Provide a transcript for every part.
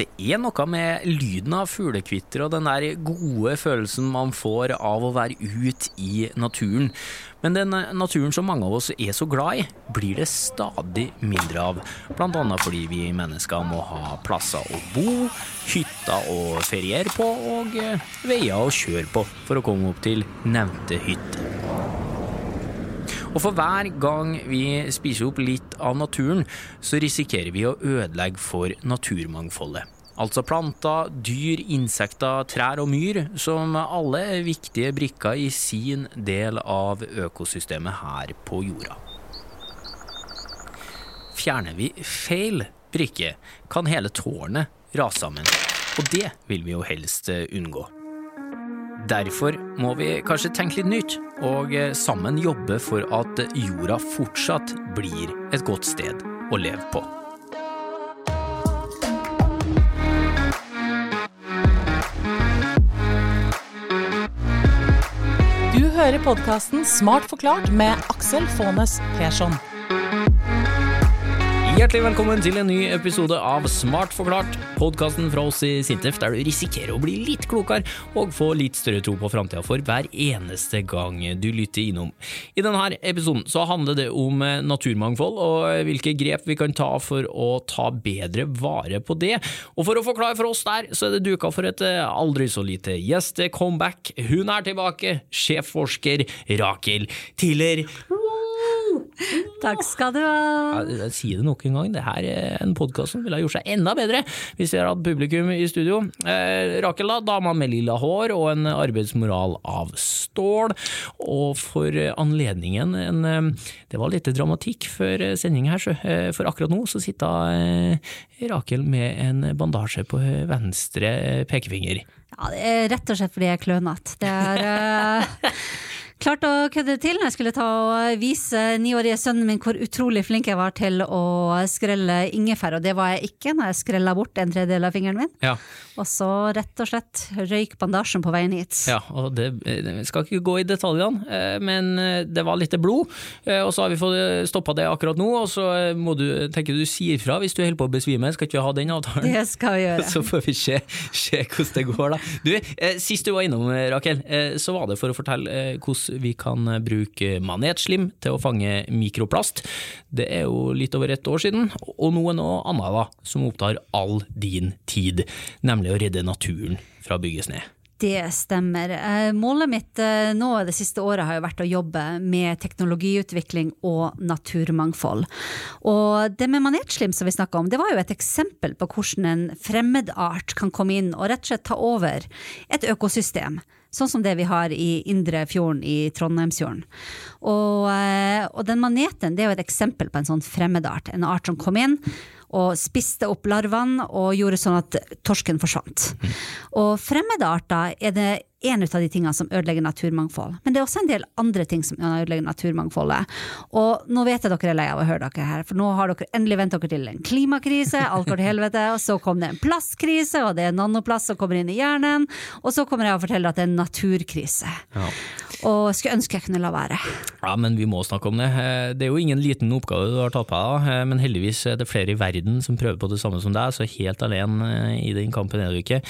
Det er noe med lyden av fuglekvitter og den der gode følelsen man får av å være ute i naturen. Men den naturen som mange av oss er så glad i, blir det stadig mindre av. Annet fordi vi mennesker må ha plasser å bo, hytter å feriere på og eh, veier å kjøre på for å komme opp til nevnte hytte. Og for hver gang vi spiser opp litt av naturen, så risikerer vi å ødelegge for naturmangfoldet. Altså planter, dyr, insekter, trær og myr, som alle er viktige brikker i sin del av økosystemet her på jorda. Fjerner vi feil brikke, kan hele tårnet rase sammen, og det vil vi jo helst unngå. Derfor må vi kanskje tenke litt nytt, og sammen jobbe for at jorda fortsatt blir et godt sted å leve på. Du hører podkasten Smart forklart med Aksel Faanes Persson. Hjertelig velkommen til en ny episode av Smart forklart, podkasten fra oss i Sintef der du risikerer å bli litt klokere og få litt større tro på framtida for hver eneste gang du lytter innom. I denne episoden så handler det om naturmangfold og hvilke grep vi kan ta for å ta bedre vare på det. Og for å forklare for oss der, så er det duka for et aldri så lite gjeste-comeback. Hun er tilbake, sjefforsker Rakel Tiller. Takk skal du ha. Ja, si det nok en gang, det her er en podkast som ville ha gjort seg enda bedre hvis vi hadde hatt publikum i studio. Eh, Rakel, da, dama med lilla hår og en arbeidsmoral av stål. Og for anledningen en, eh, Det var litt dramatikk før sending her, så. Eh, for akkurat nå så sitter eh, Rakel med en bandasje på venstre pekefinger. Ja, det er rett og slett fordi jeg er klønete. Det er uh, klart å kødde til når jeg skulle ta og vise niårige sønnen min hvor utrolig flink jeg var til å skrelle ingefær, og det var jeg ikke når jeg skrella bort en tredjedel av fingeren min. Ja. Og så rett og slett røyk bandasjen på veien hit. Ja, og det det skal ikke gå i detaljene, eh, men det var litt blod, eh, og så har vi fått stoppa det akkurat nå, og så må du tenke du sier fra hvis du holder på å besvime, skal ikke vi ha den avtalen? Det skal vi gjøre. Så får vi se, se hvordan det går, da. Du, eh, sist du var innom, Rakel, så var det for å fortelle hvordan vi kan bruke manetslim til å fange mikroplast. Det er jo litt over et år siden, og nå er noe annet da, som opptar all din tid, nemlig å redde naturen fra å bygges ned. Det stemmer. Målet mitt nå det siste året har jo vært å jobbe med teknologiutvikling og naturmangfold. Og det med manetslim som vi snakka om, det var jo et eksempel på hvordan en fremmedart kan komme inn og rett og slett ta over et økosystem. Sånn som det vi har i Indre Fjorden i Trondheimsfjorden. Og, og den maneten det er jo et eksempel på en sånn fremmedart. En art som kom inn og spiste opp larvene og gjorde sånn at torsken forsvant. Og fremmede arter er det en av de tingene som ødelegger naturmangfold. Men det er også en del andre ting som ødelegger naturmangfoldet. Og nå vet jeg dere er lei av å høre dere her, for nå har dere endelig vent dere til en klimakrise, alt går til helvete, og så kom det en plastkrise, og det er nanoplast som kommer inn i hjernen, og så kommer jeg og forteller at det er en naturkrise. Ja. Og skulle ønske jeg kunne la være. Ja, men vi må snakke om det. Det er jo ingen liten oppgave du har tatt på deg, men heldigvis er det flere i verden som prøver på det samme som deg, så helt alene i den kampen er du ikke.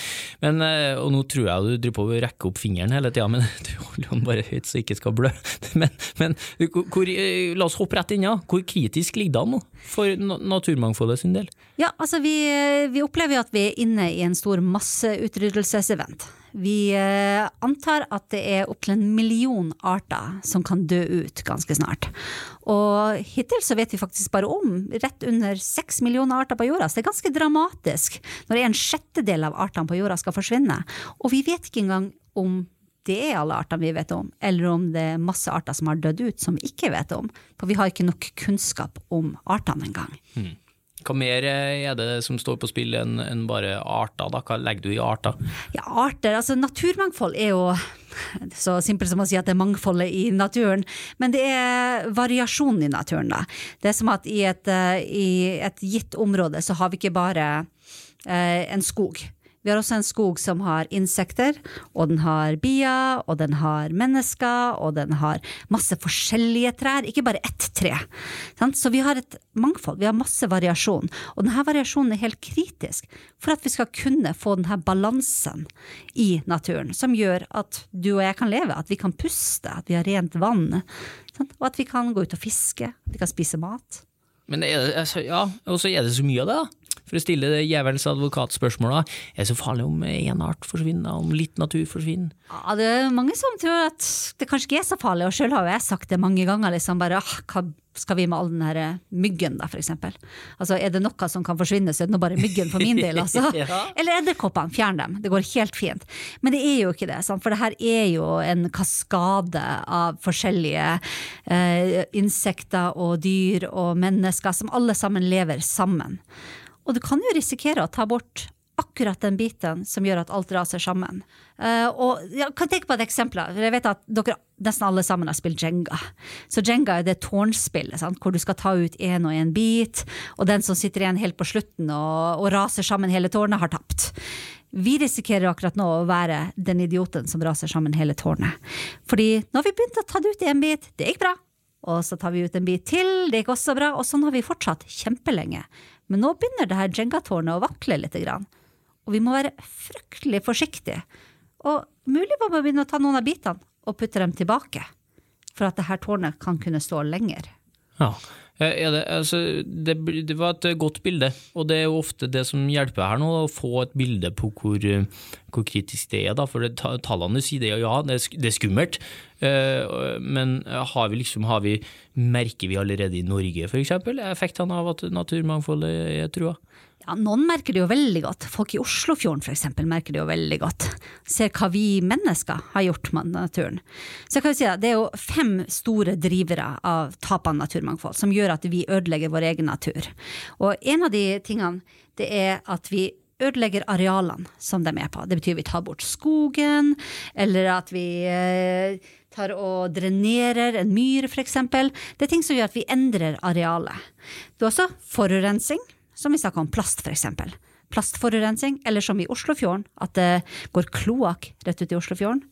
Men, og nå tror jeg du driver på å rekke opp fingeren hele tida, men du holder den bare høyt så ikke skal blø. Men, men hvor, la oss hoppe rett inn, ja. Hvor kritisk ligger det an nå, for naturmangfoldet sin del? Ja, altså vi, vi opplever jo at vi er inne i en stor masseutryddelsesevent. Vi eh, antar at det er opptil en million arter som kan dø ut ganske snart. Og hittil så vet vi faktisk bare om rett under seks millioner arter på jorda, så det er ganske dramatisk når en sjettedel av artene på jorda skal forsvinne. Og vi vet ikke engang om det er alle artene vi vet om, eller om det er masse arter som har dødd ut som vi ikke vet om. For vi har ikke nok kunnskap om artene engang. Hmm. Hva mer er det som står på spill enn en bare arter? Hva legger du i arter? Ja, arter, altså Naturmangfold er jo så simpelt som å si at det er mangfoldet i naturen, men det er variasjonen i naturen. da. Det er som at i et, i et gitt område så har vi ikke bare eh, en skog. Vi har også en skog som har insekter, og den har bier, og den har mennesker, og den har masse forskjellige trær, ikke bare ett tre. Så vi har et mangfold, vi har masse variasjon, og denne variasjonen er helt kritisk for at vi skal kunne få denne balansen i naturen, som gjør at du og jeg kan leve, at vi kan puste, at vi har rent vann, og at vi kan gå ut og fiske, at vi kan spise mat. Men er det, altså, ja, og så er det så mye av det, da. For å stille det jævelens advokatspørsmål. Er det så farlig om én art forsvinner, om litt natur forsvinner? Ja, det er mange som tror at det kanskje ikke er så farlig, og sjøl har jo jeg sagt det mange ganger, liksom bare ah, hva skal vi med all den her myggen, da, for eksempel. Altså, er det noe som kan forsvinne, så er det nå bare myggen for min del, altså. Ja. Eller edderkoppene, fjern dem, det går helt fint. Men det er jo ikke det, sant? for det her er jo en kaskade av forskjellige eh, insekter og dyr og mennesker som alle sammen lever sammen. Og du kan jo risikere å ta bort akkurat den biten som gjør at alt raser sammen. Uh, og jeg kan tenke på et eksempel. Jeg vet at dere nesten alle sammen har spilt Jenga. Så Jenga er det tårnspillet sant? hvor du skal ta ut én og én bit, og den som sitter igjen helt på slutten og, og raser sammen hele tårnet, har tapt. Vi risikerer akkurat nå å være den idioten som raser sammen hele tårnet. Fordi nå har vi begynt å ta det ut i en bit, det gikk bra. Og så tar vi ut en bit til, det gikk også bra. Og sånn har vi fortsatt kjempelenge. Men nå begynner det her Jenga-tårnet å vakle litt. Og vi må være fryktelig forsiktige. Og mulig må vi begynne å ta noen av bitene og putte dem tilbake. For at det her tårnet kan kunne stå lenger. Ja. Er det, altså, det, det, var et godt bilde, og det er jo ofte det som hjelper her nå, å få et bilde på hvor, hvor kritisk det er. Da. For det, tallene sier det, ja, det er, skummelt, uh, men har vi liksom, har vi, merker vi allerede i Norge f.eks. effektene av at naturmangfoldet er trua? Ja, Noen merker det jo veldig godt. Folk i Oslofjorden eksempel, merker det jo veldig godt. Ser hva vi mennesker har gjort med naturen. Så jeg kan jo si at Det er jo fem store drivere av tap av naturmangfold som gjør at vi ødelegger vår egen natur. Og en av de tingene det er at vi ødelegger arealene som de er på. Det betyr vi tar bort skogen, eller at vi eh, tar og drenerer en myr f.eks. Det er ting som gjør at vi endrer arealet. Det er også forurensing som vi snakker om plast f.eks. Plastforurensning, eller som i Oslofjorden, at det går kloakk rett ut i Oslofjorden.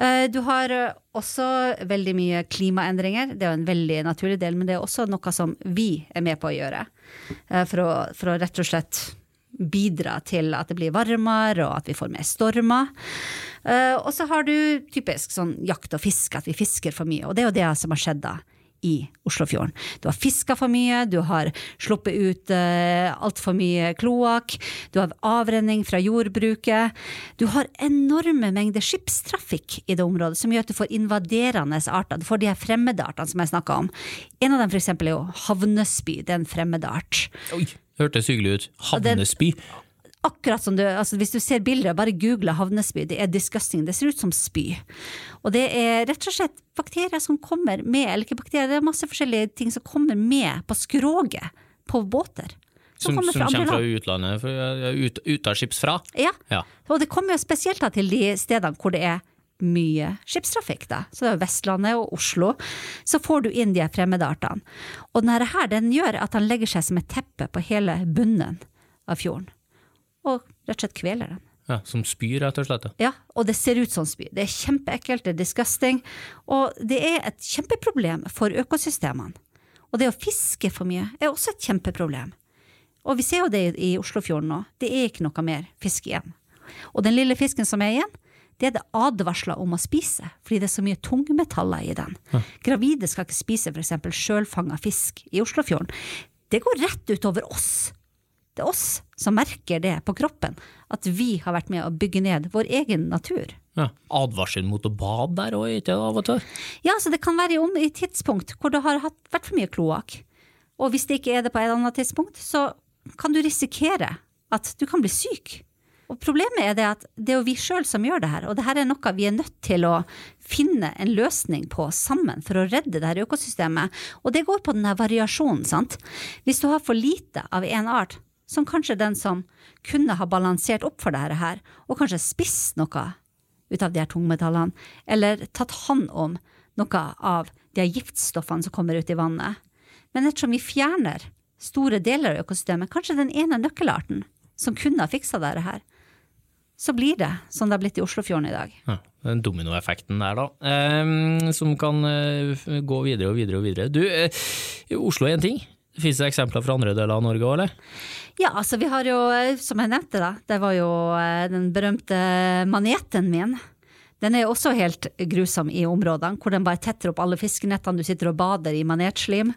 Eh, du har eh, også veldig mye klimaendringer. Det er jo en veldig naturlig del, men det er også noe som vi er med på å gjøre. Eh, for å, for å rett og slett bidra til at det blir varmere, og at vi får mer stormer. Og så har du typisk sånn jakt og fiske, at vi fisker for mye. Og det er jo det som har skjedd da i Oslofjorden. Du har fiska for mye, du har sluppet ut uh, altfor mye kloakk, du har avrenning fra jordbruket. Du har enorme mengder skipstrafikk i det området, som gjør at du får invaderende arter. Du får de her fremmede artene som jeg snakka om. En av dem for eksempel er jo havnespy, det er en fremmed art. Oi, hørtes hyggelig ut. Havnespy. Akkurat som du, altså Hvis du ser bilder, bare google havnespy. Det er disgusting. Det ser ut som spy. Og det er rett og slett bakterier som kommer med, eller ikke bakterier, det er masse forskjellige ting som kommer med på skroget på båter. Som, som, kommer fra, som kommer fra utlandet, ut, ut av skips fra? Ja. ja. Og det kommer jo spesielt til de stedene hvor det er mye skipstrafikk, da. Så det er Vestlandet og Oslo. Så får du inn de fremmedartene. Og denne her, den gjør at han legger seg som et teppe på hele bunnen av fjorden og rett og slett kveler dem. Ja, Som spyr, rett og slett? Ja, og det ser ut som spy. Det er kjempeekkelt, det er disgusting, og det er et kjempeproblem for økosystemene. Og det å fiske for mye er også et kjempeproblem. Og vi ser jo det i Oslofjorden nå, det er ikke noe mer fisk igjen. Og den lille fisken som er igjen, det er det advarsler om å spise, fordi det er så mye tungmetaller i den. Ja. Gravide skal ikke spise f.eks. sjølfanga fisk i Oslofjorden. Det går rett utover oss det er oss som merker det på kroppen, at vi har vært med å bygge ned vår egen natur. Ja, Advarsel mot å bade der òg, ikke av og til? Ja, så det kan være om i tidspunkt hvor det har vært for mye kloakk. Og hvis det ikke er det på et annet tidspunkt, så kan du risikere at du kan bli syk. Og Problemet er det at det er jo vi sjøl som gjør det her, og det her er noe vi er nødt til å finne en løsning på sammen for å redde det her økosystemet. Og det går på denne variasjonen, sant. Hvis du har for lite av én art, som kanskje den som kunne ha balansert opp for dette her, og kanskje spist noe ut av de her tungmetallene, eller tatt hånd om noe av de her giftstoffene som kommer ut i vannet. Men ettersom vi fjerner store deler av økosystemet, kanskje den ene nøkkelarten som kunne ha fiksa dette her, så blir det som det har blitt i Oslofjorden i dag. Ja, den dominoeffekten der, da, eh, som kan eh, gå videre og videre og videre. Du, eh, Oslo er én ting. Fins det eksempler fra andre deler av Norge òg, eller? Ja, altså vi har jo, eh, som jeg nevnte, da, det var jo eh, den berømte maneten min. Den er jo også helt grusom i områdene, hvor den bare tetter opp alle fiskenettene du sitter og bader i manetslim.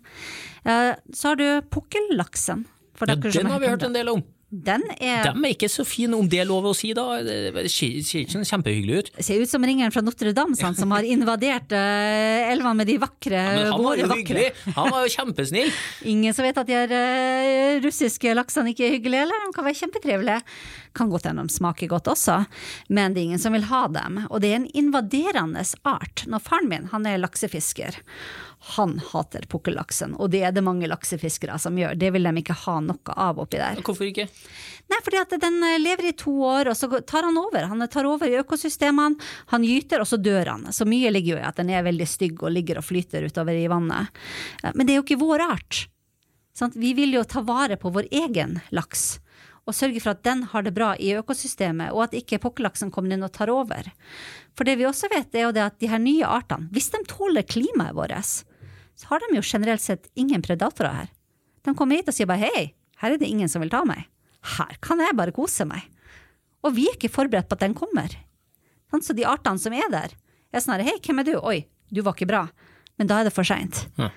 Eh, Så har du pukkellaksen. Ja, den har vi hørt en del om. Den er, De er ikke så fine, om det er lov å si, da. Det ser ikke kjempehyggelig ut. ser ut som ringeren fra Notre-Dame, sånn, som har invadert uh, elvene med de vakre, Men han var jo hyggelig! Han var jo kjempesnill! Ingen som vet at de er, uh, russiske laksene ikke er hyggelige, eller? De kan være kjempetrivelige. Kan godt hende de smaker godt også, men det er ingen som vil ha dem. Og det er en invaderende art. Når faren min, han er laksefisker, han hater pukkellaksen, og det er det mange laksefiskere som gjør. Det vil de ikke ha noe av oppi der. Hvorfor ikke? Nei, fordi at den eh, lever i to år, og så tar han over. Han tar over i økosystemene, han gyter, og så dør han. Så mye ligger jo i at den er veldig stygg og ligger og flyter utover i vannet. Eh, Men det er jo ikke vår art. Sant? Vi vil jo ta vare på vår egen laks, og sørge for at den har det bra i økosystemet, og at ikke pukkellaksen kommer inn og tar over. For det vi også vet, er jo det at de her nye artene, hvis de tåler klimaet vårt, så har de jo generelt sett ingen predatorer her. De kommer hit og sier bare hei, her er det ingen som vil ta meg. Her kan jeg bare kose meg. Og vi er ikke forberedt på at den kommer. Så de artene som er der, er sånn her hei, hvem er du? Oi, du var ikke bra. Men da er det for seint. Ja.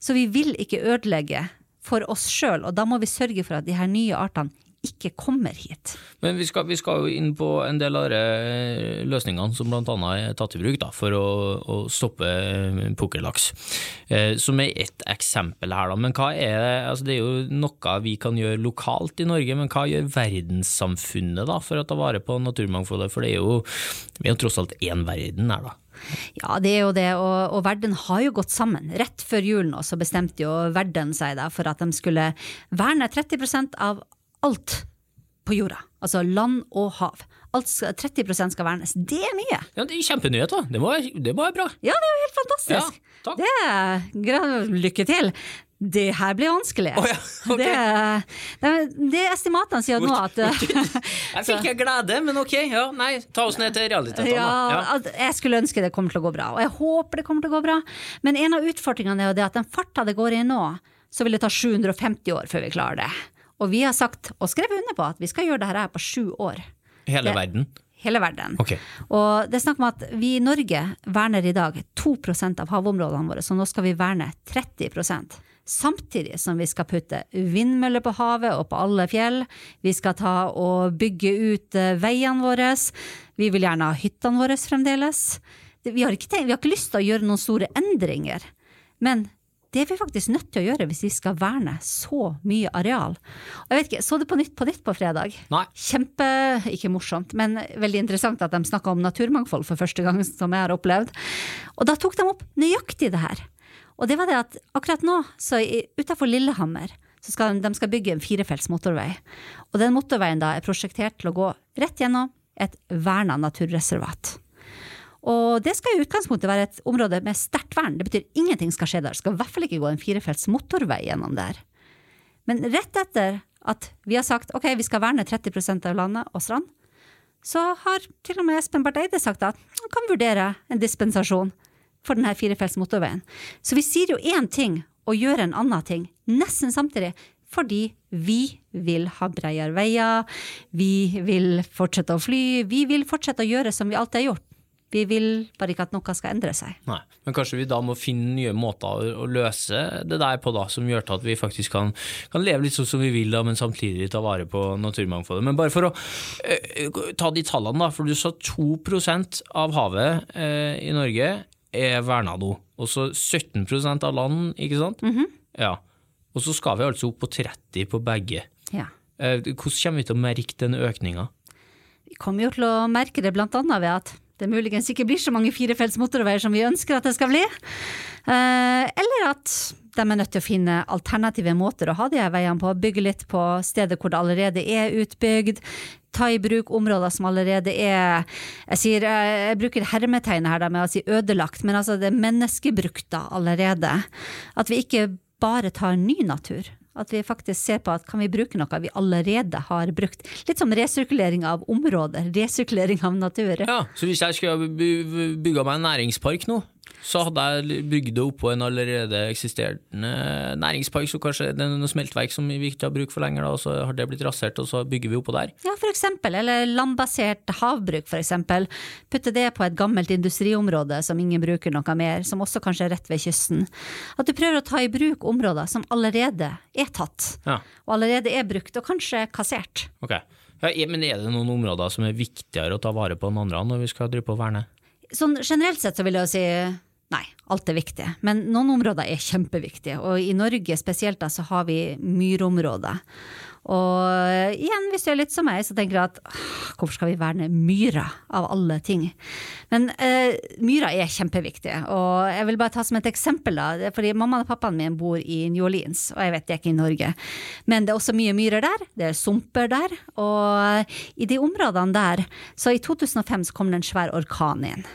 Så vi vil ikke ødelegge for oss sjøl, og da må vi sørge for at de her nye artene ikke kommer hit. Men vi skal, vi skal jo inn på en del av de løsningene som annet er tatt i bruk da, for å, å stoppe pukkellaks. Eh, som er ett eksempel her, da. Men hva er altså Det er jo noe vi kan gjøre lokalt i Norge, men hva gjør verdenssamfunnet da for å ta vare på naturmangfoldet? For det er jo, vi er jo tross alt én verden her, da. Ja, det er jo det, og, og verden har jo gått sammen. Rett før jul nå så bestemte jo verden seg da for at de skulle verne 30% av alt på jorda. Altså land og hav. Alt skal, 30% skal vernes. Det er mye! Ja, Det er Kjempenyheter! Det må, det må være bra. Ja, det er jo helt fantastisk! Ja, takk. Det er, lykke til! Det her blir vanskelig. Oh, ja, okay. det, det, det estimatene sier nå at Jeg fikk jeg glede, men ok, ja, nei, ta oss ned til realitetene. ja. Ja. jeg skulle ønske det kommer til å gå bra, og jeg håper det kommer til å gå bra. Men en av utfordringene er jo det at den farta det går i nå, så vil det ta 750 år før vi klarer det. Og vi har sagt, og skrevet under på, at vi skal gjøre dette her på sju år. Hele det- verden. Hele verden. Okay. Og det er snakk om at vi i Norge verner i dag 2% av havområdene våre, så nå skal vi verne 30% Samtidig som vi skal putte vindmøller på havet og på alle fjell. Vi skal ta og bygge ut eh, veiene våre. Vi vil gjerne ha hyttene våre fremdeles. Vi har, ikke vi har ikke lyst til å gjøre noen store endringer. Men det er vi faktisk nødt til å gjøre hvis vi skal verne så mye areal. Og jeg vet ikke, Så du på Nytt på Nytt på fredag? Nei. Kjempe, ikke morsomt, men veldig interessant at de snakka om naturmangfold for første gang som jeg har opplevd. Og da tok de opp nøyaktig det her. Og det var det at akkurat nå, så utafor Lillehammer, så skal de skal bygge en firefelts motorvei. Og den motorveien da er prosjektert til å gå rett gjennom et verna naturreservat. Og det skal i utgangspunktet være et område med sterkt vern. Det betyr ingenting skal skje der. Det skal i hvert fall ikke gå en firefelts motorvei gjennom der. Men rett etter at vi har sagt ok, vi skal verne 30% av landet og strand, så har til og med Espen Barth Eide sagt at han kan vurdere en dispensasjon for denne firefelts motorveien. Så vi sier jo én ting og gjør en annen ting, nesten samtidig. Fordi vi vil ha bredere veier, vi vil fortsette å fly, vi vil fortsette å gjøre som vi alltid har gjort. Vi vil bare ikke at noe skal endre seg. Nei, men kanskje vi da må finne nye måter å, løse det der på, da, som gjør at vi faktisk kan, kan leve litt sånn som vi vil, da, men samtidig ta vare på naturmangfoldet. Men bare for å eh, ta de tallene, da, for du sa 2% av havet eh, i Norge er verna nå, og så 17% av land, ikke sant? Ja. Og så skal vi altså opp på 30 på begge. Ja. Eh, hvordan kommer vi til å merke den økninga? Vi kommer jo til å merke det blant annet ved at det muligens ikke blir så mange firefelts motorveier som vi ønsker at det skal bli. Eh, eller at de er nødt til å finne alternative måter å ha de her veiene på. Bygge litt på steder hvor det allerede er utbygd. Ta i bruk områder som allerede er Jeg, sier, eh, jeg bruker hermetegnet her med å si ødelagt, men altså det er menneskebrukt allerede. At vi ikke bare tar ny natur At vi faktisk ser på at kan vi bruke noe vi allerede har brukt. Litt som resirkulering av områder, resirkulering av natur. Ja, Så hvis jeg skulle bygge meg en næringspark nå, så hadde jeg bygd det oppå en allerede eksisterende næringspark, så kanskje det er noe smeltverk som vi ikke har bruk for lenger, da, og så har det blitt rasert, og så bygger vi oppå der. Ja, for eksempel. Eller landbasert havbruk, for eksempel. Putte det på et gammelt industriområde som ingen bruker noe mer, som også kanskje er rett ved kysten. At du prøver å ta i bruk områder som allerede er tatt, Ja, og allerede er brukt, og kanskje kassert. ok. Ja, men er det noen områder som er viktigere å ta vare på enn andre når vi skal drive på og verne? Sånn generelt sett så vil jeg jo si nei, alt er viktig. Men noen områder er kjempeviktige, og i Norge spesielt da så har vi myrområder. Og igjen, hvis du er litt som meg, så tenker du at hvorfor skal vi verne myra, av alle ting? Men eh, myra er kjempeviktig, og jeg vil bare ta som et eksempel, da. Fordi mammaen og pappaen min bor i New Orleans, og jeg vet det er ikke i Norge. Men det er også mye myrer der, det er sumper der, og i de områdene der, så i 2005 så kom det en svær orkan inn.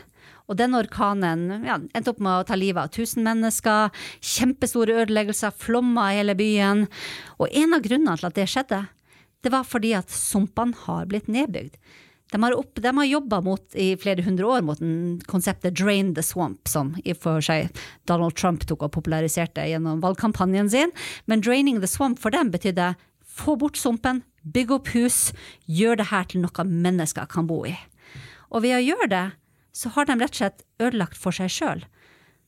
Og den orkanen ja, endte opp med å ta livet av 1000 mennesker, kjempestore ødeleggelser, flommer i hele byen. Og en av grunnene til at det skjedde, det var fordi at sumpene har blitt nedbygd. De har, opp, har jobba i flere hundre år mot konseptet 'drain the swamp', som i for seg Donald Trump tok og populariserte gjennom valgkampanjen sin. Men 'draining the swamp' for dem betydde få bort sumpen, bygge opp hus, gjør det her til noe mennesker kan bo i. Og ved å gjøre det, så har de rett og slett ødelagt for seg sjøl.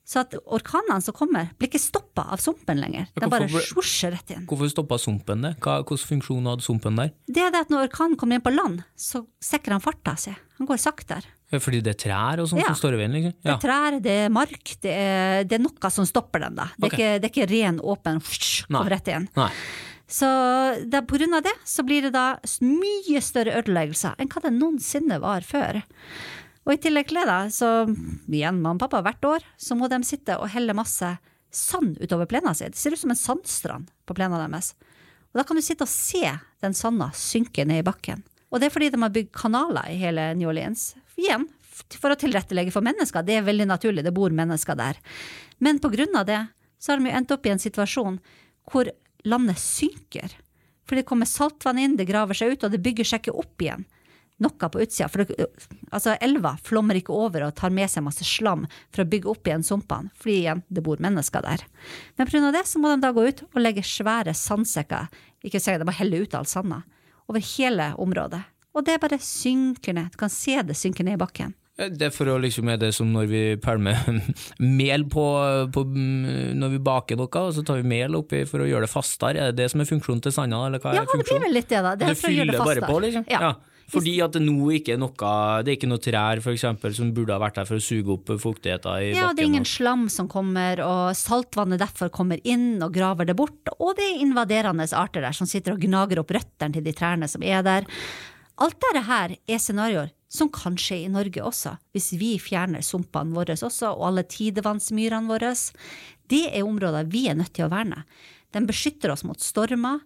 Så at orkanene som kommer, blir ikke stoppa av sumpen lenger. De bare svosjer rett inn. Hvorfor stoppa sumpen det? Hva, hvilken funksjon hadde sumpen der? Det er det at når orkanen kommer inn på land, så sikrer han farta si. Han går saktere. Fordi det er trær og sånt Ja. som står i veien? liksom? Det er trær, det er mark, det er, det er noe som stopper dem. da. Det er, okay. ikke, det er ikke ren, åpen kom rett inn. Nei. Så det, på grunn av det så blir det da mye større ødeleggelser enn hva det noensinne var før. Og i tillegg til det, så igjen mamma og pappa hvert år, så må de sitte og helle masse sand utover plenen sin. Det ser ut som en sandstrand på plenen deres. Og da kan du sitte og se den sanda synke ned i bakken. Og det er fordi de har bygd kanaler i hele New Orleans. Igjen, for å tilrettelegge for mennesker. Det er veldig naturlig, det bor mennesker der. Men på grunn av det, så har de endt opp i en situasjon hvor landet synker. For det kommer saltvann inn, det graver seg ut, og det bygger seg ikke opp igjen. Noe på utsida. For det, altså, elva flommer ikke over og tar med seg masse slam for å bygge opp igjen sumpene, fordi igjen, det bor mennesker der. Men pga. det så må de da gå ut og legge svære sandsekker, ikke si, de må helle ut all sanda, over hele området. Og det bare synker ned. Du kan se det synker ned i bakken. Det er for å liksom er det som når vi pælmer mel på, på Når vi baker noe, og så tar vi mel oppi for å gjøre det fastere. Er det det som er funksjonen til sanda, eller hva Ja, er det blir vel litt det, da. Det Det gjøre det fyller bare på, liksom? Ja. Fordi at det nå ikke er noe Det er ikke noe trær, for eksempel, som burde ha vært der for å suge opp fuktigheten i Ja, bakken. det er ingen slam som kommer, og saltvannet derfor kommer inn og graver det bort. Og det er invaderende arter der som sitter og gnager opp røttene til de trærne som er der. Alt dette her er scenarioer som kan skje i Norge også, hvis vi fjerner sumpene våre også, og alle tidevannsmyrene våre. Det er områder vi er nødt til å verne. De beskytter oss mot stormer.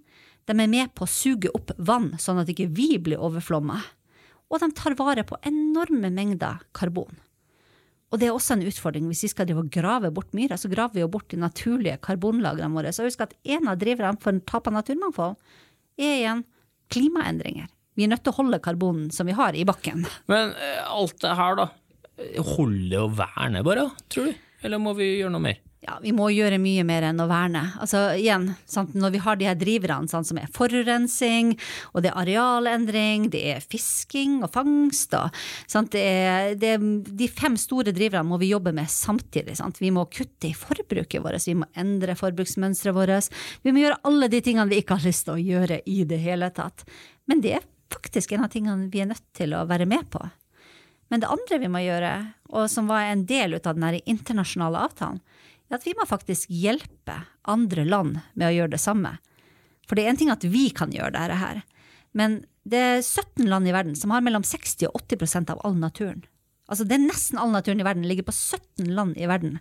De er med på å suge opp vann, sånn at ikke vi blir overflomma. Og de tar vare på enorme mengder karbon. Og det er også en utfordring. Hvis vi skal drive og grave bort myra, så graver vi jo bort de naturlige karbonlagrene våre. Så husk at en av driverne for tap av naturmangfold er igjen klimaendringer. Vi er nødt til å holde karbonen som vi har i bakken. Men eh, alt det her, da. Holder det å verne, bare? Tror du? Eller må vi gjøre noe mer? Ja, vi må gjøre mye mer enn å verne. Altså igjen, sant, Når vi har de her driverne sant, som er forurensing, og det er arealendring, det er fisking og fangst og det er, det er, De fem store driverne må vi jobbe med samtidig. Sant? Vi må kutte i forbruket vårt, vi må endre forbruksmønsteret vårt. Vi må gjøre alle de tingene vi ikke har lyst til å gjøre i det hele tatt. Men det er faktisk en av tingene vi er nødt til å være med på. Men det andre vi må gjøre, og som var en del av den internasjonale avtalen, er at vi må faktisk hjelpe andre land med å gjøre det samme. For det er en ting at vi kan gjøre dette her, men det er 17 land i verden som har mellom 60 og 80 av all naturen. Altså det er nesten all naturen i verden ligger på 17 land i verden.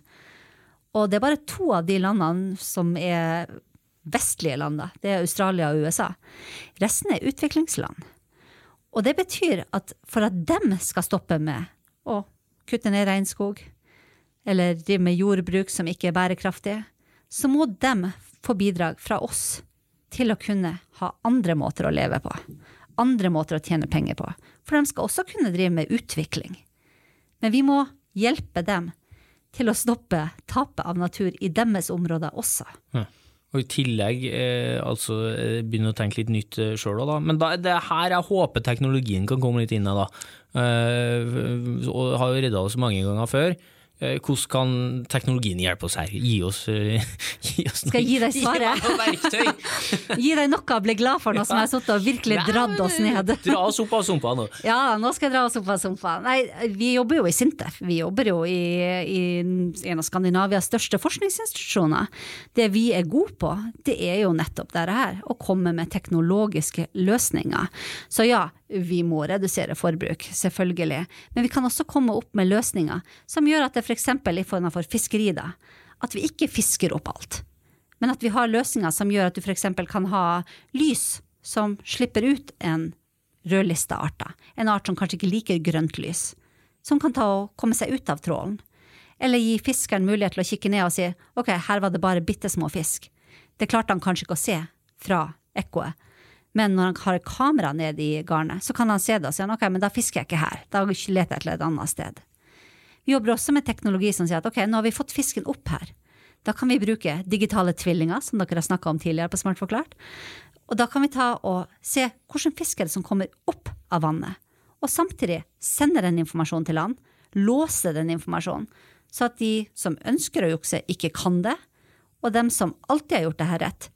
Og det er bare to av de landene som er vestlige land, da. Det er Australia og USA. Resten er utviklingsland. Og det betyr at for at dem skal stoppe med å kutte ned regnskog, eller driver med jordbruk som ikke er bærekraftig, så må de få bidrag fra oss til å kunne ha andre måter å leve på. Andre måter å tjene penger på. For de skal også kunne drive med utvikling. Men vi må hjelpe dem til å stoppe tapet av natur i deres områder også. Ja. Og i tillegg eh, altså eh, begynne å tenke litt nytt eh, sjøl òg, da. Men da, det er her jeg håper teknologien kan komme litt inn, da. Eh, og har jo redda oss mange ganger før. Eh, hvordan kan teknologien hjelpe oss her? Gi oss, eh, gi oss Skal jeg gi deg svaret? Gi deg noe å bli glad for, nå som jeg har sittet og virkelig dratt oss ned. Dra oss opp av sumpa nå. Ja, nå skal jeg dra oss opp av sumpa. Nei, vi jobber jo i Sintef. Vi jobber jo i, i en av Skandinavias største forskningsinstitusjoner. Det vi er gode på, det er jo nettopp dette her. Å komme med teknologiske løsninger. Så ja, vi må redusere forbruk, selvfølgelig. Men vi kan også komme opp med løsninger som gjør at det f.eks. i form av fiskeri, da, at vi ikke fisker opp alt. Men at vi har løsninger som gjør at du f.eks. kan ha lys som slipper ut en rødlista arter. En art som kanskje ikke liker grønt lys. Som kan ta og komme seg ut av trålen. Eller gi fiskeren mulighet til å kikke ned og si ok, her var det bare bitte små fisk. Det klarte han kanskje ikke å se fra ekkoet. Men når han har kamera ned i garnet, så kan han se det og si ok, men da fisker jeg ikke her, da leter jeg til et annet sted. Vi jobber også med teknologi som sier at ok, nå har vi fått fisken opp her. Da kan vi bruke digitale tvillinger, som dere har snakka om tidligere på Smart forklart. Og da kan vi ta og se hvilken fisk er det som kommer opp av vannet. Og samtidig sende den informasjonen til land, låse den informasjonen, så at de som ønsker å jukse, ikke kan det, og dem som alltid har gjort det her rett,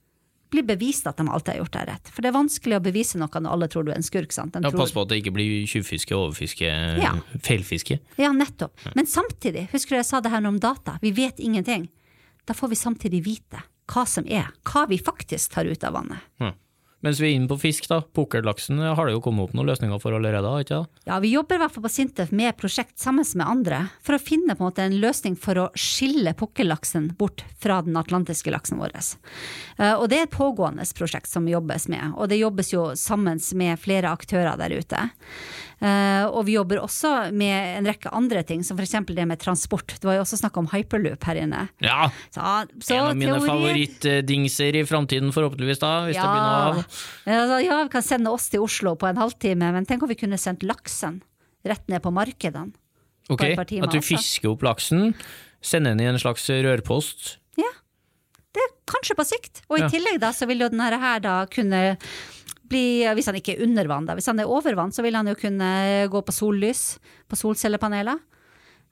blir bevist at de alltid har gjort det rett. For det er vanskelig å bevise noe når alle tror du er en skurk. sant? Ja, tror... Pass på at det ikke blir tjuvfiske, overfiske, Ja. feilfiske. Ja, nettopp. Men samtidig, husker du jeg sa det her om data, vi vet ingenting. Da får vi samtidig vite hva som er, hva vi faktisk tar ut av vannet. Ja. Mens vi er inne på fisk, da. Pukkellaksen har det jo kommet opp noen løsninger for allerede, ikke det? Ja, Vi jobber i hvert fall på Sintef med prosjekt sammen med andre, for å finne på en måte en løsning for å skille pukkellaksen bort fra den atlantiske laksen vår. Eh, Og det er et pågående prosjekt som jobbes med, og det jobbes jo sammen med flere aktører der ute. Eh, Og vi jobber også med en rekke andre ting, som f.eks. det med transport. Det var jo også snakk om hyperloop her inne. Ja! Så, så en av mine favorittdingser i framtiden, forhåpentligvis, da, hvis det blir noe av. Ja, altså, vi kan sende oss til Oslo på en halvtime, men tenk om vi kunne sendt laksen rett ned på markedene. Ok, timer At du også. fisker opp laksen, sender den i en slags rørpost. Ja, det er kanskje på sikt. Og i Ja. tillegg da, så vil jo denne her da kunne bli, hvis han ikke er under vann, da, hvis han er over vann, så vil han jo kunne gå på sollys, på solcellepaneler.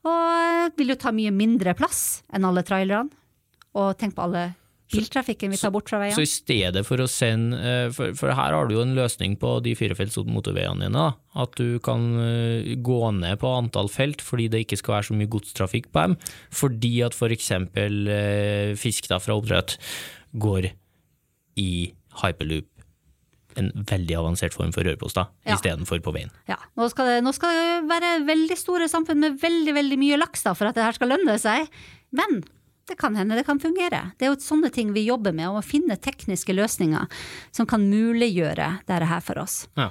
Og vil jo ta mye mindre plass enn alle trailerne. Og tenk på alle biltrafikken vi tar bort fra veien. Så så i stedet for å sende eh, For, for her har du jo en løsning på de firefelts motorveiene dine. da. At du kan eh, gå ned på antall felt fordi det ikke skal være så mye godstrafikk på dem. Fordi at f.eks. For fisk da fra oppdrett går i hyperloop. En veldig avansert form for rørposter Ja. istedenfor på veien. Ja, nå skal, det, nå skal det være veldig store samfunn med veldig veldig mye laks da, for at det her skal lønne seg. Men det kan hende det kan fungere. Det er jo sånne ting vi jobber med, å finne tekniske løsninger som kan muliggjøre dette her for oss. Ja.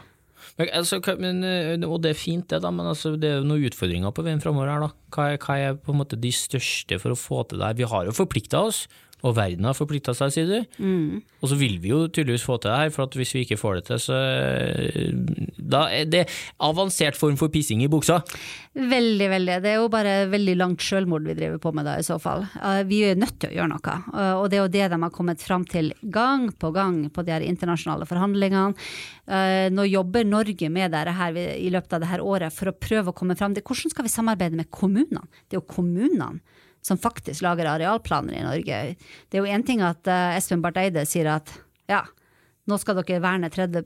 Men, altså, men, eh, og det er fint det, da, men altså, det er jo noen utfordringer på veien framover her. da. Hva er, hva er på en måte de største for å få til det her? Vi har jo forplikta oss, og verden har forplikta seg, sier du. Mm. Og så vil vi jo tydeligvis få til det her, for at hvis vi ikke får det til, så eh, Da er det avansert form for pissing i buksa. Veldig, veldig. Det er jo bare veldig langt sjølmord vi driver på med da, i så fall. Eh, Vi er nødt til å gjøre noe. Eh, Og det er jo det de har kommet fram til gang på gang på de her internasjonale forhandlingene. Nå jobber Norge med dette her i løpet av dette året for å prøve å komme fram til hvordan skal vi samarbeide med kommunene. Det er jo kommunene som faktisk lager arealplaner i Norge. Det er jo én ting at uh, Espen Barth Eide sier at ja, nå skal dere verne 30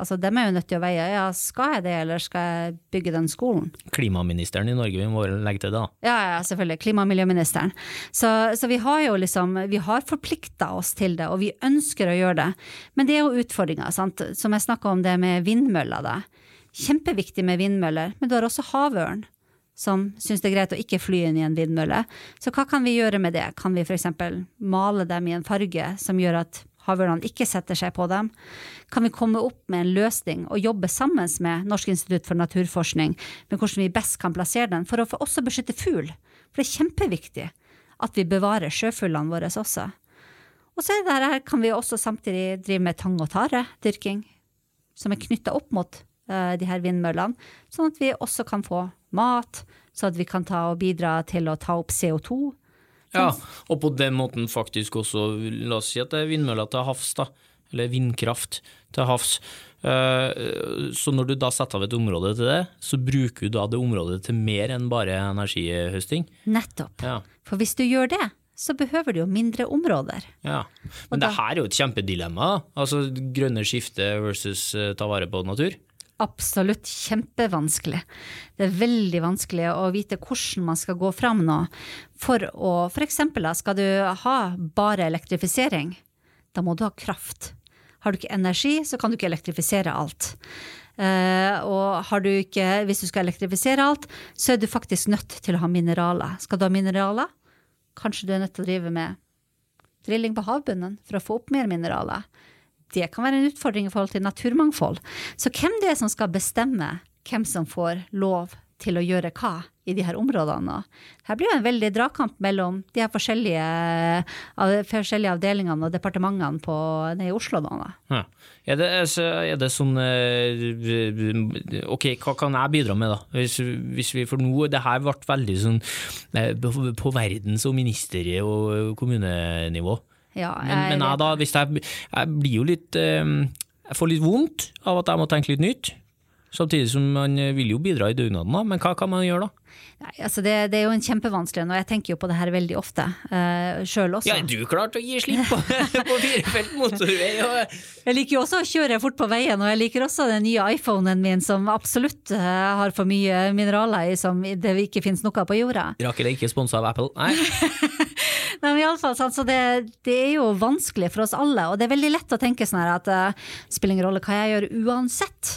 Altså, Dem er jo nødt til å veie ja, skal jeg det, eller skal jeg bygge den skolen? Klimaministeren i Norge, vi må legge til det. Ja, ja, selvfølgelig. Klima- og miljøministeren. Så, så vi har jo liksom Vi har forplikta oss til det, og vi ønsker å gjøre det. Men det er jo utfordringer, sant. Som jeg snakka om det med vindmøller, da. Kjempeviktig med vindmøller, men du har også havørn. Som syns det er greit å ikke fly inn i en vindmølle. Så hva kan vi gjøre med det? Kan vi f.eks. male dem i en farge som gjør at havørnene ikke setter seg på dem? Kan vi komme opp med en løsning og jobbe sammen med Norsk institutt for naturforskning med hvordan vi best kan plassere den, for å også beskytte fugl? For det er kjempeviktig at vi bevarer sjøfuglene våre også. Og så kan vi også samtidig drive med tang- og taredyrking, som er knytta opp mot de her vindmøllene, sånn at vi også kan få mat, sånn at vi kan ta og bidra til å ta opp CO2. Ja, og på den måten faktisk også, la oss si at det er vindmøller til havs, da, eller vindkraft til havs. Uh, så når du da setter av et område til det, så bruker du da det området til mer enn bare energihøsting. Nettopp. Ja. For hvis du gjør det, så behøver du jo mindre områder. Ja, Men da- det her er jo et kjempedilemma. Altså grønne skifte versus uh, ta vare på natur. Absolutt kjempevanskelig. Det er veldig vanskelig å vite hvordan man skal gå fram nå. For å, da, skal du ha bare elektrifisering, da må du ha kraft. Har du ikke energi, så kan du ikke elektrifisere alt. Uh, og har du ikke, hvis du skal elektrifisere alt, så er du faktisk nødt til å ha mineraler. Skal du ha mineraler, kanskje du er nødt til å drive med drilling på havbunnen for å få opp mer mineraler. Det kan være en utfordring i forhold til naturmangfold. Så hvem det er som skal bestemme hvem som får lov til å gjøre hva i de her områdene. Her blir det en veldig dragkamp mellom de her forskjellige, forskjellige avdelingene og departementene på, i Oslo da. Ja. Er, det, altså, er det sånn eh, Ok, hva kan jeg bidra med, da? Hvis, hvis vi, for nå, det her ble veldig sånn eh, på verdens- og minister- og kommunenivå. Ja, Men, men jeg, da, hvis jeg, jeg blir jo litt eh, Jeg får litt vondt av at jeg må tenke litt nytt. Samtidig som man vil jo bidra i dugnaden. Men hva kan man gjøre da? Nei, altså det, det er jo en kjempevanskelig en, og jeg tenker jo på det her veldig ofte, uh, sjøl også. Ja, du klarte å gi slipp på, på firefelt motorvei. Og, Jeg liker jo også å kjøre fort på veien, og jeg liker også den nye iPhonen min som absolutt uh, har for mye mineraler i som det ikke finnes noe på jorda. Rakel er ikke sponsa av Apple. Nei. Men i så det, det er jo vanskelig for oss alle, og det er veldig lett å tenke sånn her at det spiller ingen rolle hva jeg gjør uansett.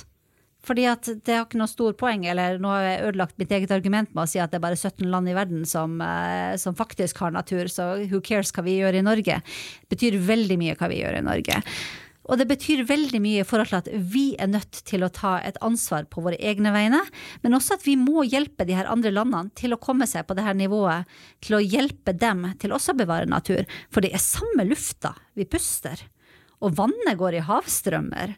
Fordi at det har ikke noe stor poeng, eller nå har jeg ødelagt mitt eget argument med å si at det er bare 17 land i verden som, eh, som faktisk har natur, så who cares hva vi gjør i Norge. Det betyr veldig mye hva vi gjør i Norge. Og det betyr veldig mye i forhold til at vi er nødt til å ta et ansvar på våre egne vegne, men også at vi må hjelpe de her andre landene til å komme seg på det her nivået, til å hjelpe dem til også å bevare natur. For det er samme lufta vi puster. Og vannet går i havstrømmer.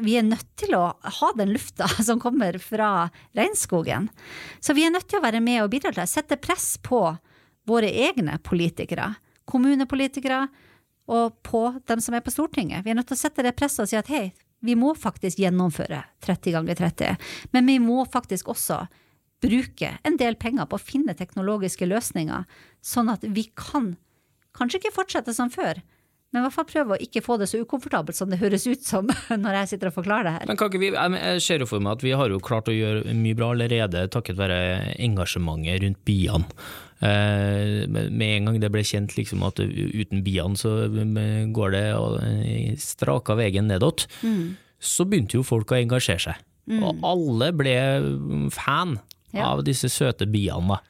Vi er nødt til å ha den lufta som kommer fra regnskogen. Så vi er nødt til å være med og bidra til å sette press på våre egne politikere, kommunepolitikere og på dem som er på Stortinget. Vi er nødt til å sette det presset og si at hei, vi må faktisk gjennomføre 30 ganger 30, men vi må faktisk også bruke en del penger på å finne teknologiske løsninger, sånn at vi kan kanskje ikke fortsette som før, men i hvert fall prøve å ikke få det så ukomfortabelt som det høres ut som når jeg sitter og forklarer det her. Men kan ikke vi, jeg ser jo for meg at vi har jo klart å gjøre mye bra allerede takket være engasjementet rundt biene. Eh, Med en gang det ble kjent liksom at uten biene så går det eh, straka veien nedåt, så begynte jo folk å engasjere seg. Og alle ble fan Ja. av disse søte biene. da.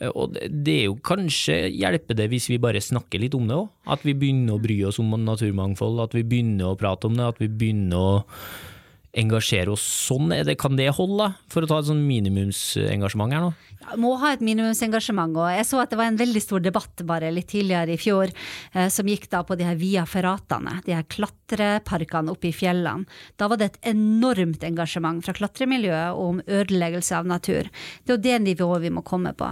Eh, Og det det er jo kanskje hjelper det hvis vi bare snakker litt om det òg. At vi begynner å bry oss om naturmangfold, at vi begynner å prate om det, at vi begynner å engasjere oss sånn. Det, kan det holde. For å ta et sånn minimumsengasjement her nå? Ja, må ha et minimumsengasjement. Og jeg så at det var en veldig stor debatt bare litt tidligere i fjor, eh, som gikk da på de her Via Ferratene, de her klatreparkene oppe i fjellene. Da var det et enormt engasjement fra klatremiljøet om ødeleggelse av natur. Det er jo det nivået vi må komme på.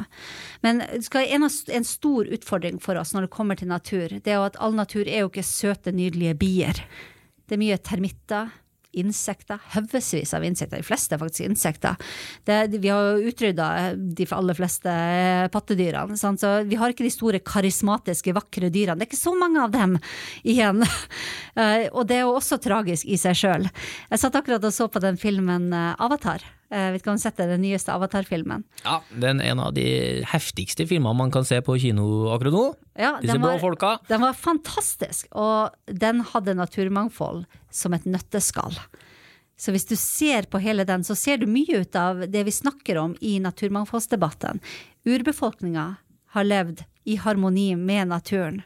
Men en, en stor utfordring for oss når det kommer til natur, det er jo at all natur er jo ikke søte, nydelige bier. Det er mye termitter, insekter, haugevis av insekter, de fleste er faktisk insekter. Det, vi har jo utrydda de aller fleste eh, pattedyrene, sant? så vi har ikke de store karismatiske, vakre dyrene. Det er ikke så mange av dem igjen. Eh, og det er jo også tragisk i seg sjøl. Jeg satt akkurat og så på den filmen eh, Avatar. Jeg vet ikke om du setter den nyeste Avatar-filmen. Ja, Den er en av de heftigste filmene man kan se på kino akkurat nå. Ja, Disse blå var- folka. Den var fantastisk, og den hadde naturmangfold som et nøtteskall. Så hvis du ser på hele den, så ser du mye ut av det vi snakker om i naturmangfoldsdebatten. Urbefolkninga har levd i harmoni med naturen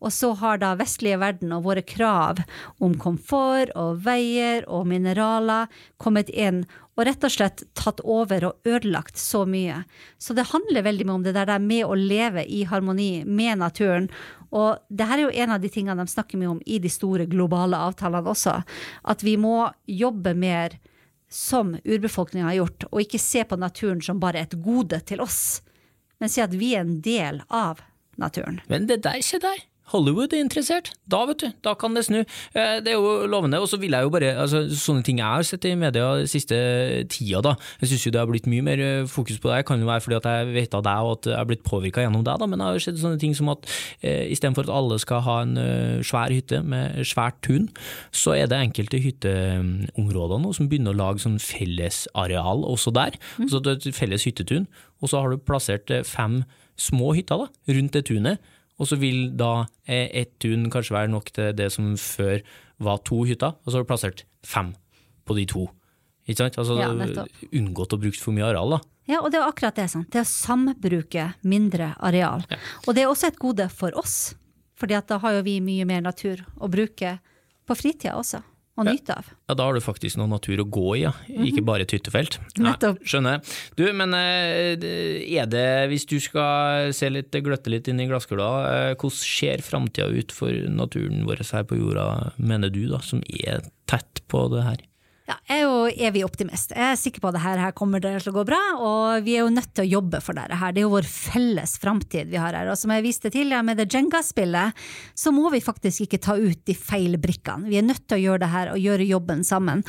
Og så har da vestlige verden og våre krav om komfort og veier og mineraler kommet inn og rett og slett tatt over og ødelagt så mye. Så det handler veldig mye om det der med å leve i harmoni med naturen. Og det her er jo en av de tingene de snakker mye om i de store globale avtalene også. At vi må jobbe mer som urbefolkninga har gjort, og ikke se på naturen som bare et gode til oss, men si at vi er en del av naturen. Men det der, ikke der! Hollywood er interessert. Da, vet du, da kan det snu. Eh, det er jo lovende. Og så vil jeg jo bare altså, Sånne ting jeg har sett i media de siste tida, da. Jeg syns jo det har blitt mye mer eh, fokus på det. Det kan jo være fordi at jeg vet av deg og at jeg har blitt påvirka gjennom deg, da. Men det har jo sett sånne ting som at eh, istedenfor at alle skal ha en uh, svær hytte med svært tun, så er det enkelte hytteområder nå som begynner å lage sånn fellesareal også der. Mm. Altså et felles hyttetun. Og så har du plassert fem små hytter da, rundt det tunet og så vil da eh, ett tun kanskje være nok til det som før var to hytter, og så har du plassert fem på de to. Ikke sant? Altså ja, unngått å bruke for mye areal, da. Ja, og det er akkurat det. Sant? Det å sambruke mindre areal. Ja. Og det er også et gode for oss, for da har jo vi mye mer natur å bruke på fritida også å nyte av. Ja, da har du faktisk noe natur å gå i, ja. Mm -hmm. ikke bare et hyttefelt. Nettopp. Ja, skjønner. Du, men eh, er det, hvis du skal se litt, gløtte litt inn i glasskula, eh, hvordan ser framtida ut for naturen vår her på jorda, mener du, da, som er tett på det her? Ja, jeg er jo evig optimist. Jeg er sikker på at det her kommer til å gå bra, og vi er jo nødt til å jobbe for dette her. Det er jo vår felles framtid vi har her. Og som jeg viste tidligere med det Jenga-spillet, så må vi faktisk ikke ta ut de feil brikkene. Vi er nødt til å gjøre det her og gjøre jobben sammen.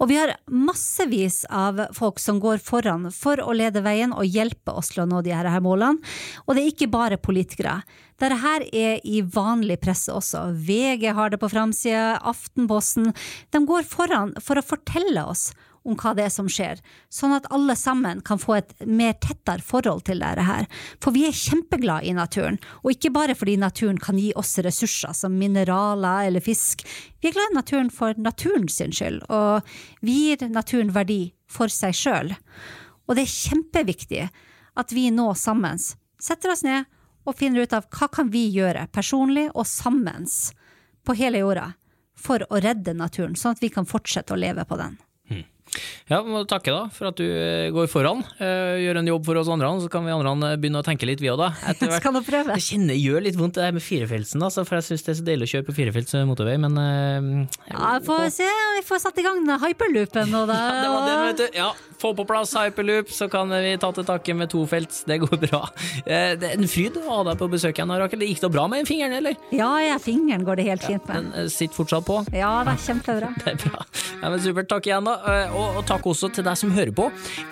Og vi har massevis av folk som går foran for å lede veien og hjelpe oss til å nå de her målene. Og det er ikke bare politikere. Dette her er i vanlig presse også. VG har det på framsida, Aftenposten. De går foran for å fortelle oss om hva det er som skjer, sånn at alle sammen kan få et mer tettere forhold til dette her. For vi er kjempeglade i naturen, og ikke bare fordi naturen kan gi oss ressurser som mineraler eller fisk. Vi er glad i naturen for naturen sin skyld, og vi gir naturen verdi for seg sjøl. Og det er kjempeviktig at vi nå sammen setter oss ned og finner ut av hva kan vi gjøre, personlig og sammen, på hele jorda, for å redde naturen, sånn at vi kan fortsette å leve på den. Ja, må takke da for at du eh, går foran, uh, gjør en jobb for oss andre, så kan vi andre eh, begynne å tenke litt vi òg, da. Etter hvert. Skal prøve. Det kjenner, gjør litt vondt det her med firefeltsen, altså, for jeg syns det er så deilig å kjøre på firefelts motorvei, men uh, Ja, får se, vi får satt i gang hyperloopen nå, da. ja, det var det, vet du. Ja, få på plass hyperloop, så kan vi ta til takke med tofelts. Det går bra. Eh, det er en fryd å ha deg på besøk igjen, Rakel. Det gikk da bra med fingeren, eller? Ja, ja, fingeren går det helt fint med. Den eh, sitter fortsatt på? Ja, det er kjempebra. Det er bra. Ja, men supert. Takk igjen, da. Og, takk også til deg som hører på.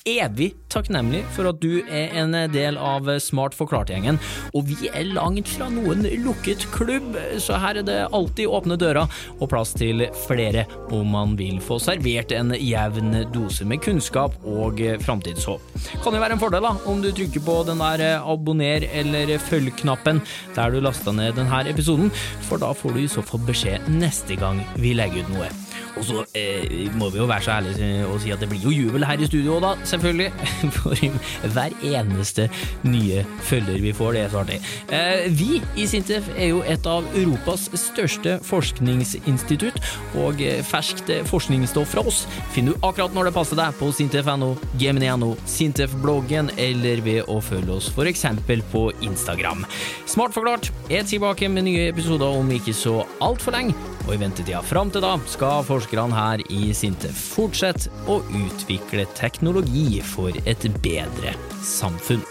Evig takknemlig for at du er en del av Smart forklart-gjengen. Og vi er langt fra noen lukket klubb, så her er det alltid åpne dører og plass til flere om man vil få servert en jevn dose med kunnskap og framtidshåp. Kan jo være en fordel da, om du trykker på den der eh, abonner eller følg-knappen der du lasta ned denne episoden, for da får du i så fall beskjed neste gang vi legger ut noe. Og så eh, må vi jo være så ærlige og si at det blir jo jubel her i studio da, selvfølgelig. For hver eneste nye følger vi får, det er så artig. Eh, vi i Sintef er jo et av Europas største forskningsinstitutt, og ferskt forskningsstoff fra oss finner du akkurat når det passer deg på sintef.no, gemini.no, Sintef-bloggen eller ved å følge oss f.eks. på Instagram. Smart forklart er tilbake med nye episoder om ikke så altfor lenge, og i ventetida fram til da skal forskerne her i Sintef fortsette å utvikle teknologi for et bedre samfunn.